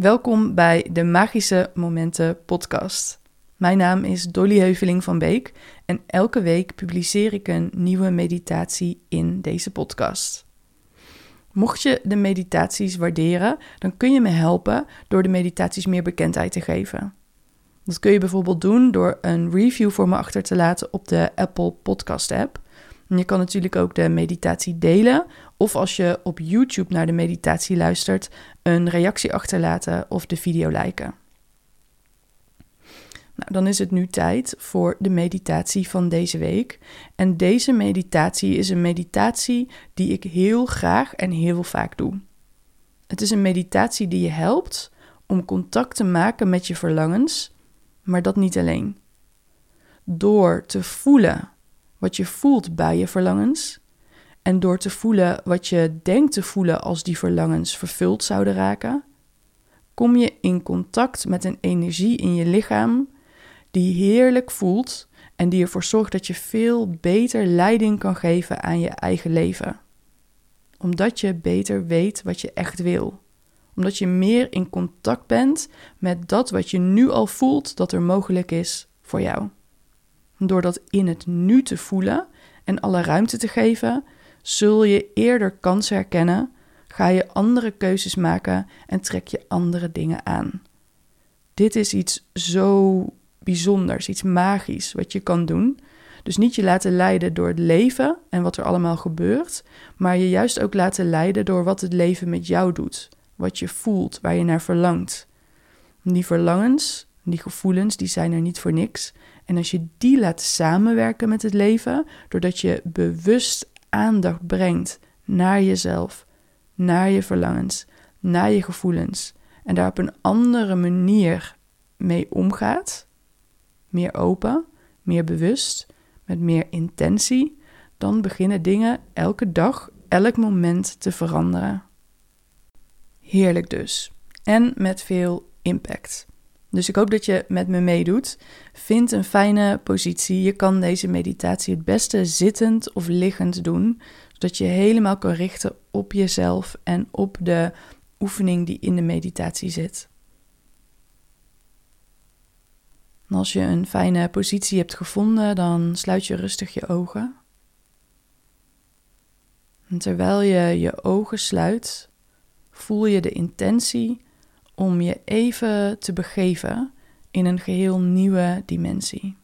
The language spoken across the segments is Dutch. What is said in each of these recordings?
Welkom bij de Magische Momenten podcast. Mijn naam is Dolly Heuveling van Beek en elke week publiceer ik een nieuwe meditatie in deze podcast. Mocht je de meditaties waarderen, dan kun je me helpen door de meditaties meer bekendheid te geven. Dat kun je bijvoorbeeld doen door een review voor me achter te laten op de Apple Podcast app. Je kan natuurlijk ook de meditatie delen of als je op YouTube naar de meditatie luistert, een reactie achterlaten of de video liken. Nou, dan is het nu tijd voor de meditatie van deze week. En deze meditatie is een meditatie die ik heel graag en heel vaak doe. Het is een meditatie die je helpt om contact te maken met je verlangens, maar dat niet alleen. Door te voelen wat je voelt bij je verlangens en door te voelen wat je denkt te voelen als die verlangens vervuld zouden raken, kom je in contact met een energie in je lichaam die heerlijk voelt en die ervoor zorgt dat je veel beter leiding kan geven aan je eigen leven. Omdat je beter weet wat je echt wil. Omdat je meer in contact bent met dat wat je nu al voelt dat er mogelijk is voor jou. Door dat in het nu te voelen en alle ruimte te geven, zul je eerder kansen herkennen, ga je andere keuzes maken en trek je andere dingen aan. Dit is iets zo bijzonders, iets magisch wat je kan doen. Dus niet je laten leiden door het leven en wat er allemaal gebeurt, maar je juist ook laten leiden door wat het leven met jou doet, wat je voelt, waar je naar verlangt. Die verlangens, die gevoelens, die zijn er niet voor niks. En als je die laat samenwerken met het leven, doordat je bewust aandacht brengt naar jezelf, naar je verlangens, naar je gevoelens en daar op een andere manier mee omgaat, meer open, meer bewust, met meer intentie, dan beginnen dingen elke dag, elk moment te veranderen. Heerlijk dus. En met veel impact. Dus ik hoop dat je met me meedoet. Vind een fijne positie. Je kan deze meditatie het beste zittend of liggend doen, zodat je helemaal kan richten op jezelf en op de oefening die in de meditatie zit. als je een fijne positie hebt gevonden, dan sluit je rustig je ogen. En terwijl je je ogen sluit, voel je de intentie om je even te begeven in een geheel nieuwe dimensie.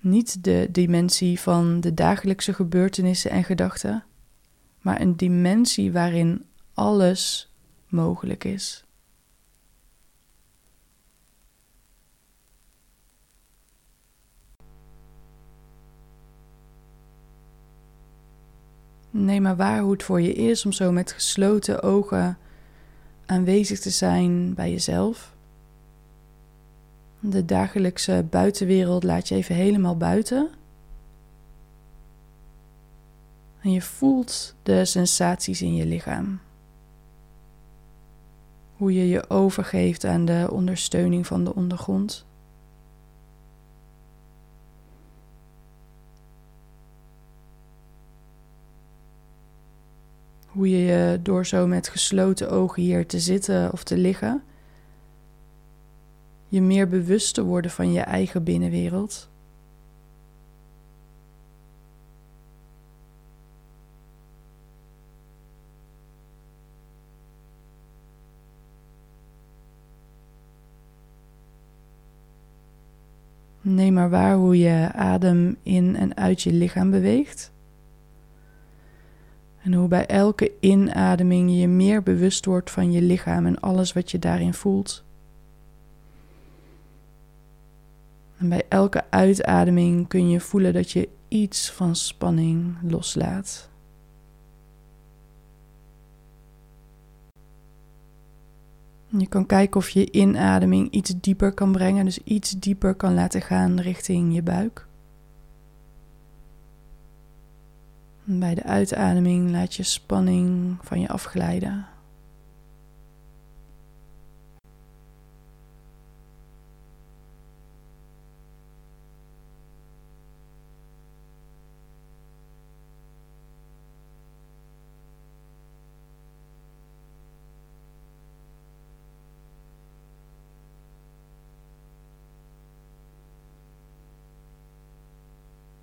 Niet de dimensie van de dagelijkse gebeurtenissen en gedachten, maar een dimensie waarin alles mogelijk is. Neem maar waar hoe het voor je is om zo met gesloten ogen aanwezig te zijn bij jezelf. De dagelijkse buitenwereld laat je even helemaal buiten. En je voelt de sensaties in je lichaam. Hoe je je overgeeft aan de ondersteuning van de ondergrond. Hoe je je door zo met gesloten ogen hier te zitten of te liggen, je meer bewust te worden van je eigen binnenwereld. Neem maar waar hoe je adem in en uit je lichaam beweegt. En hoe bij elke inademing je meer bewust wordt van je lichaam en alles wat je daarin voelt. En bij elke uitademing kun je voelen dat je iets van spanning loslaat. Je kan kijken of je inademing iets dieper kan brengen, dus iets dieper kan laten gaan richting je buik. Bij de uitademing laat je spanning van je afglijden.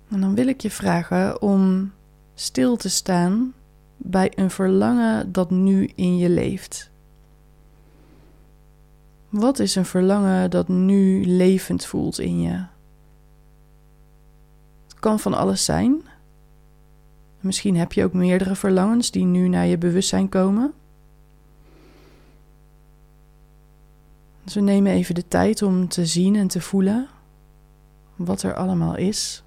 En dan wil ik je vragen om stil te staan bij een verlangen dat nu in je leeft. Wat is een verlangen dat nu levend voelt in je? Het kan van alles zijn. Misschien heb je ook meerdere verlangens die nu naar je bewustzijn komen. Dus we nemen even de tijd om te zien en te voelen wat er allemaal is.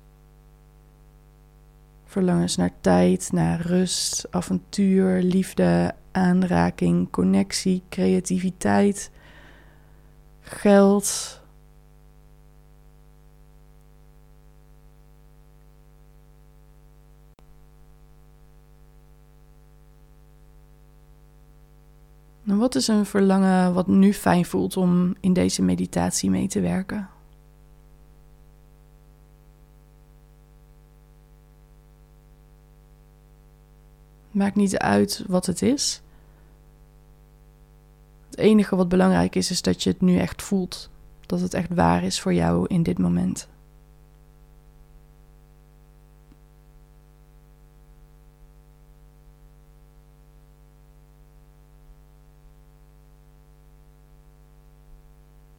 Verlangens naar tijd, naar rust, avontuur, liefde, aanraking, connectie, creativiteit, geld. Wat is een verlangen wat nu fijn voelt om in deze meditatie mee te werken? Maakt niet uit wat het is. Het enige wat belangrijk is, is dat je het nu echt voelt. Dat het echt waar is voor jou in dit moment.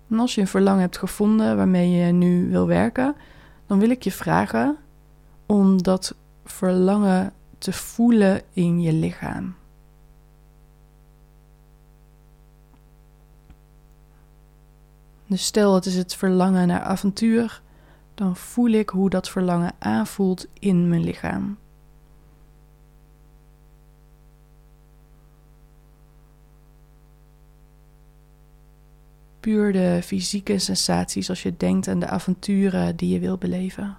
En als je een verlangen hebt gevonden waarmee je nu wil werken, dan wil ik je vragen om dat verlangen te voelen in je lichaam. Dus stel het is het verlangen naar avontuur, dan voel ik hoe dat verlangen aanvoelt in mijn lichaam. Puur de fysieke sensaties als je denkt aan de avonturen die je wil beleven.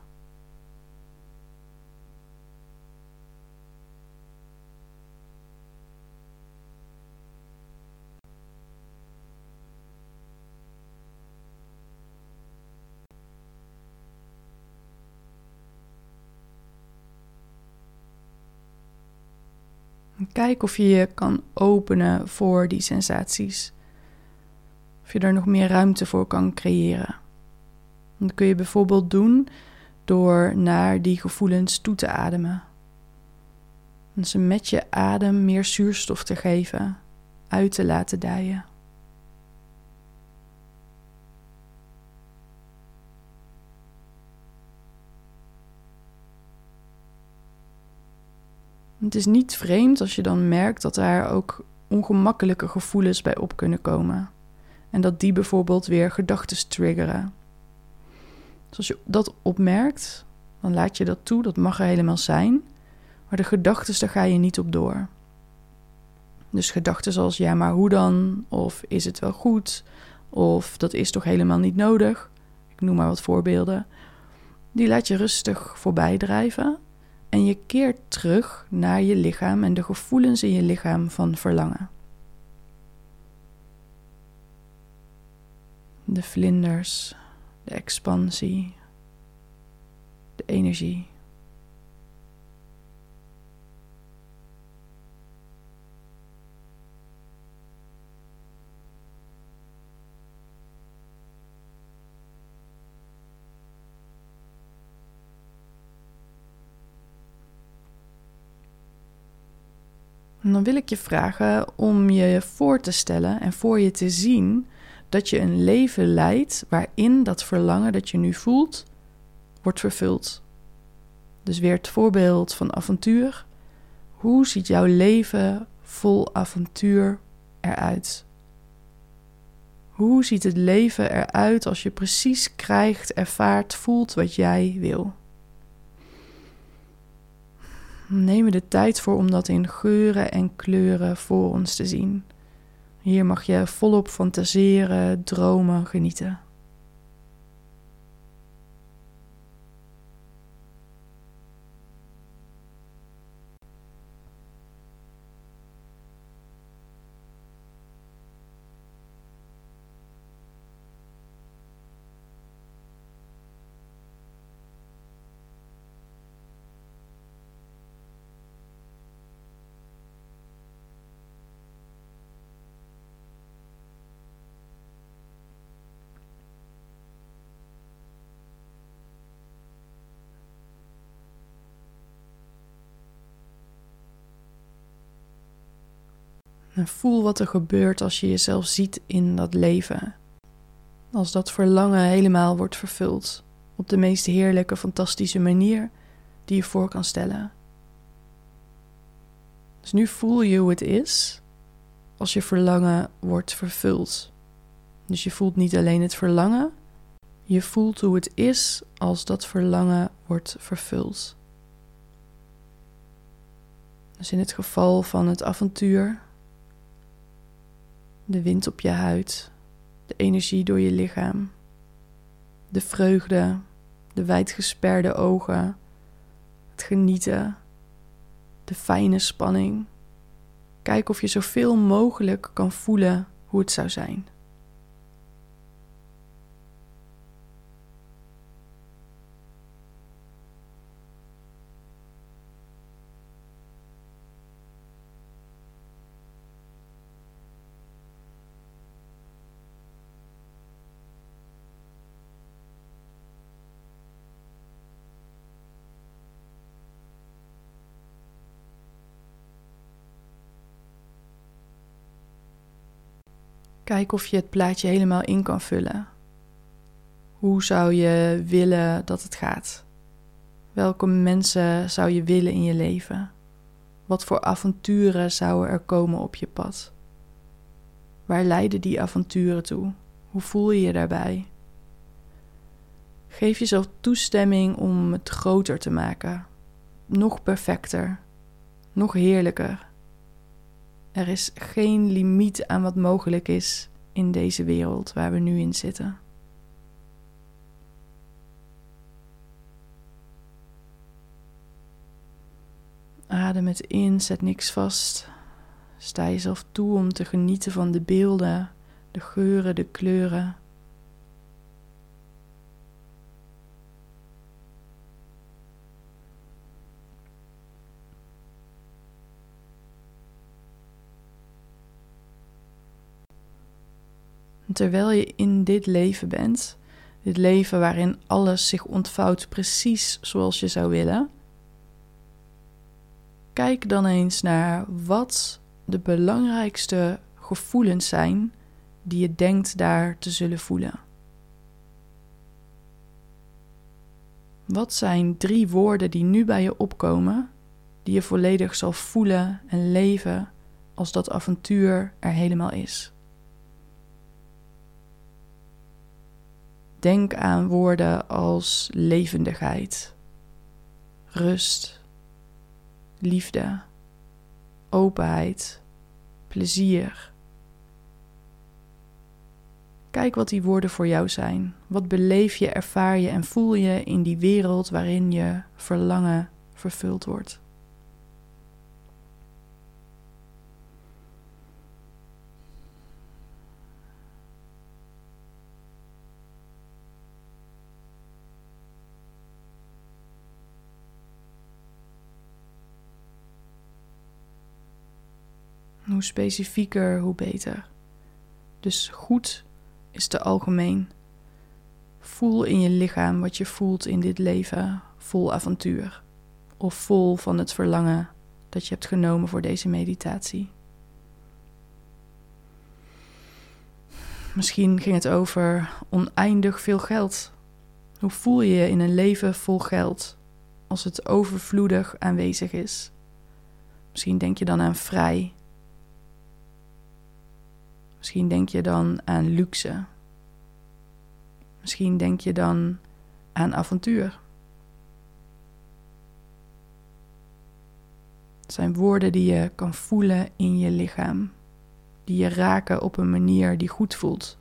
Kijk of je je kan openen voor die sensaties. Of je er nog meer ruimte voor kan creëren. Dat kun je bijvoorbeeld doen door naar die gevoelens toe te ademen. En ze met je adem meer zuurstof te geven, uit te laten dijen. Het is niet vreemd als je dan merkt dat daar ook ongemakkelijke gevoelens bij op kunnen komen. En dat die bijvoorbeeld weer gedachten triggeren. Dus als je dat opmerkt, dan laat je dat toe, dat mag er helemaal zijn. Maar de gedachten, daar ga je niet op door. Dus gedachten zoals ja, maar hoe dan? Of is het wel goed? Of dat is toch helemaal niet nodig? Ik noem maar wat voorbeelden. Die laat je rustig voorbij drijven en je keert terug naar je lichaam en de gevoelens in je lichaam van verlangen. De vlinders, de expansie, de energie. En dan wil ik je vragen om je voor te stellen en voor je te zien dat je een leven leidt waarin dat verlangen dat je nu voelt wordt vervuld. Dus weer het voorbeeld van avontuur. Hoe ziet jouw leven vol avontuur eruit? Hoe ziet het leven eruit als je precies krijgt, ervaart, voelt wat jij wil? Neem er de tijd voor om dat in geuren en kleuren voor ons te zien. Hier mag je volop fantaseren, dromen, genieten. En voel wat er gebeurt als je jezelf ziet in dat leven. Als dat verlangen helemaal wordt vervuld op de meest heerlijke, fantastische manier die je voor kan stellen. Dus nu voel je hoe het is als je verlangen wordt vervuld. Dus je voelt niet alleen het verlangen, je voelt hoe het is als dat verlangen wordt vervuld. Dus in het geval van het avontuur, de wind op je huid, de energie door je lichaam, de vreugde, de wijdgesperde ogen, het genieten, de fijne spanning. Kijk of je zoveel mogelijk kan voelen hoe het zou zijn. Kijk of je het plaatje helemaal in kan vullen. Hoe zou je willen dat het gaat? Welke mensen zou je willen in je leven? Wat voor avonturen zouden er komen op je pad? Waar leiden die avonturen toe? Hoe voel je je daarbij? Geef jezelf toestemming om het groter te maken, nog perfecter, nog heerlijker. Er is geen limiet aan wat mogelijk is in deze wereld waar we nu in zitten. Adem het in, zet niks vast. Sta jezelf toe om te genieten van de beelden, de geuren, de kleuren. Terwijl je in dit leven bent, dit leven waarin alles zich ontvouwt precies zoals je zou willen, kijk dan eens naar wat de belangrijkste gevoelens zijn die je denkt daar te zullen voelen. Wat zijn drie woorden die nu bij je opkomen, die je volledig zal voelen en leven als dat avontuur er helemaal is? Denk aan woorden als levendigheid, rust, liefde, openheid, plezier. Kijk wat die woorden voor jou zijn. Wat beleef je, ervaar je en voel je in die wereld waarin je verlangen vervuld wordt. Hoe specifieker, hoe beter. Dus goed is te algemeen. Voel in je lichaam wat je voelt in dit leven vol avontuur. Of vol van het verlangen dat je hebt genomen voor deze meditatie. Misschien ging het over oneindig veel geld. Hoe voel je je in een leven vol geld als het overvloedig aanwezig is? Misschien denk je dan aan vrij, Misschien denk je dan aan luxe. Misschien denk je dan aan avontuur. Het zijn woorden die je kan voelen in je lichaam, die je raken op een manier die goed voelt.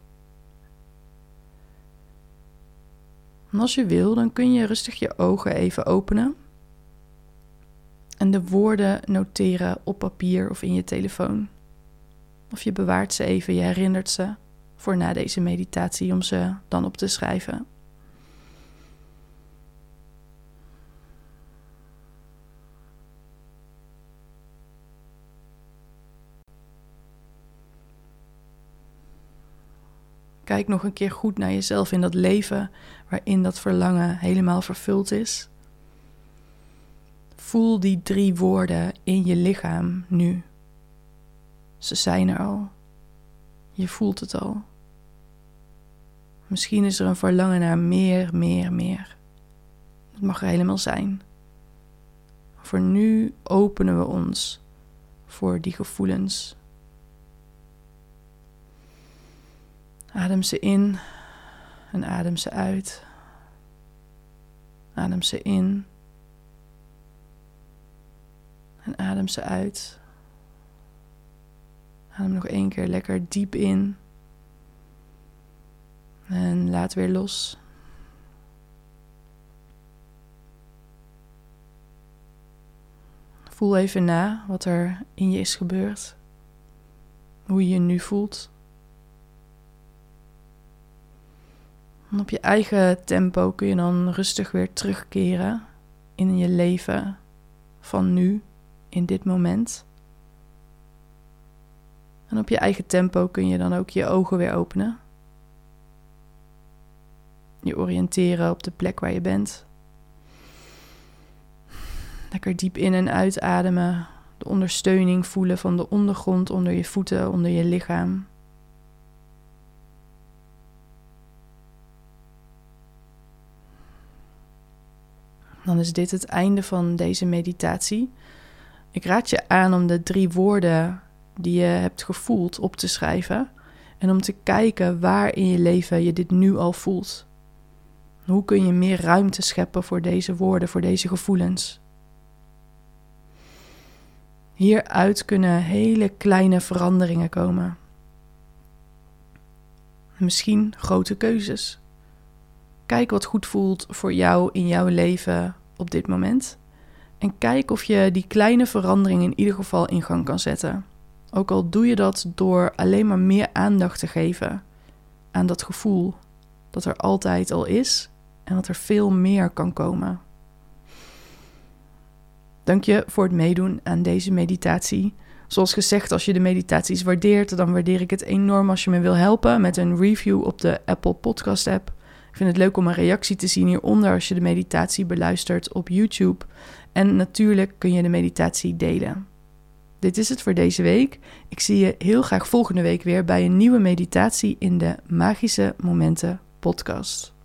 En als je wil, dan kun je rustig je ogen even openen en de woorden noteren op papier of in je telefoon. Of je bewaart ze even, je herinnert ze voor na deze meditatie om ze dan op te schrijven. Kijk nog een keer goed naar jezelf in dat leven waarin dat verlangen helemaal vervuld is. Voel die drie woorden in je lichaam nu. Ze zijn er al. Je voelt het al. Misschien is er een verlangen naar meer, meer, meer. Het mag er helemaal zijn. Voor nu openen we ons voor die gevoelens. Adem ze in en adem ze uit. Adem ze in en adem ze uit. Adem nog één keer lekker diep in. En laat weer los. Voel even na wat er in je is gebeurd. Hoe je je nu voelt. Op je eigen tempo kun je dan rustig weer terugkeren in je leven van nu, in dit moment. En op je eigen tempo kun je dan ook je ogen weer openen. Je oriënteren op de plek waar je bent. Lekker diep in en uitademen. De ondersteuning voelen van de ondergrond onder je voeten, onder je lichaam. Dan is dit het einde van deze meditatie. Ik raad je aan om de drie woorden die je hebt gevoeld op te schrijven en om te kijken waar in je leven je dit nu al voelt. Hoe kun je meer ruimte scheppen voor deze woorden, voor deze gevoelens? Hieruit kunnen hele kleine veranderingen komen. Misschien grote keuzes. Kijk wat goed voelt voor jou in jouw leven op dit moment. En kijk of je die kleine verandering in ieder geval in gang kan zetten. Ook al doe je dat door alleen maar meer aandacht te geven aan dat gevoel dat er altijd al is en dat er veel meer kan komen. Dank je voor het meedoen aan deze meditatie. Zoals gezegd, als je de meditaties waardeert, dan waardeer ik het enorm als je me wil helpen met een review op de Apple Podcast app. Ik vind het leuk om een reactie te zien hieronder als je de meditatie beluistert op YouTube. En natuurlijk kun je de meditatie delen. Dit is het voor deze week. Ik zie je heel graag volgende week weer bij een nieuwe meditatie in de Magische Momenten podcast.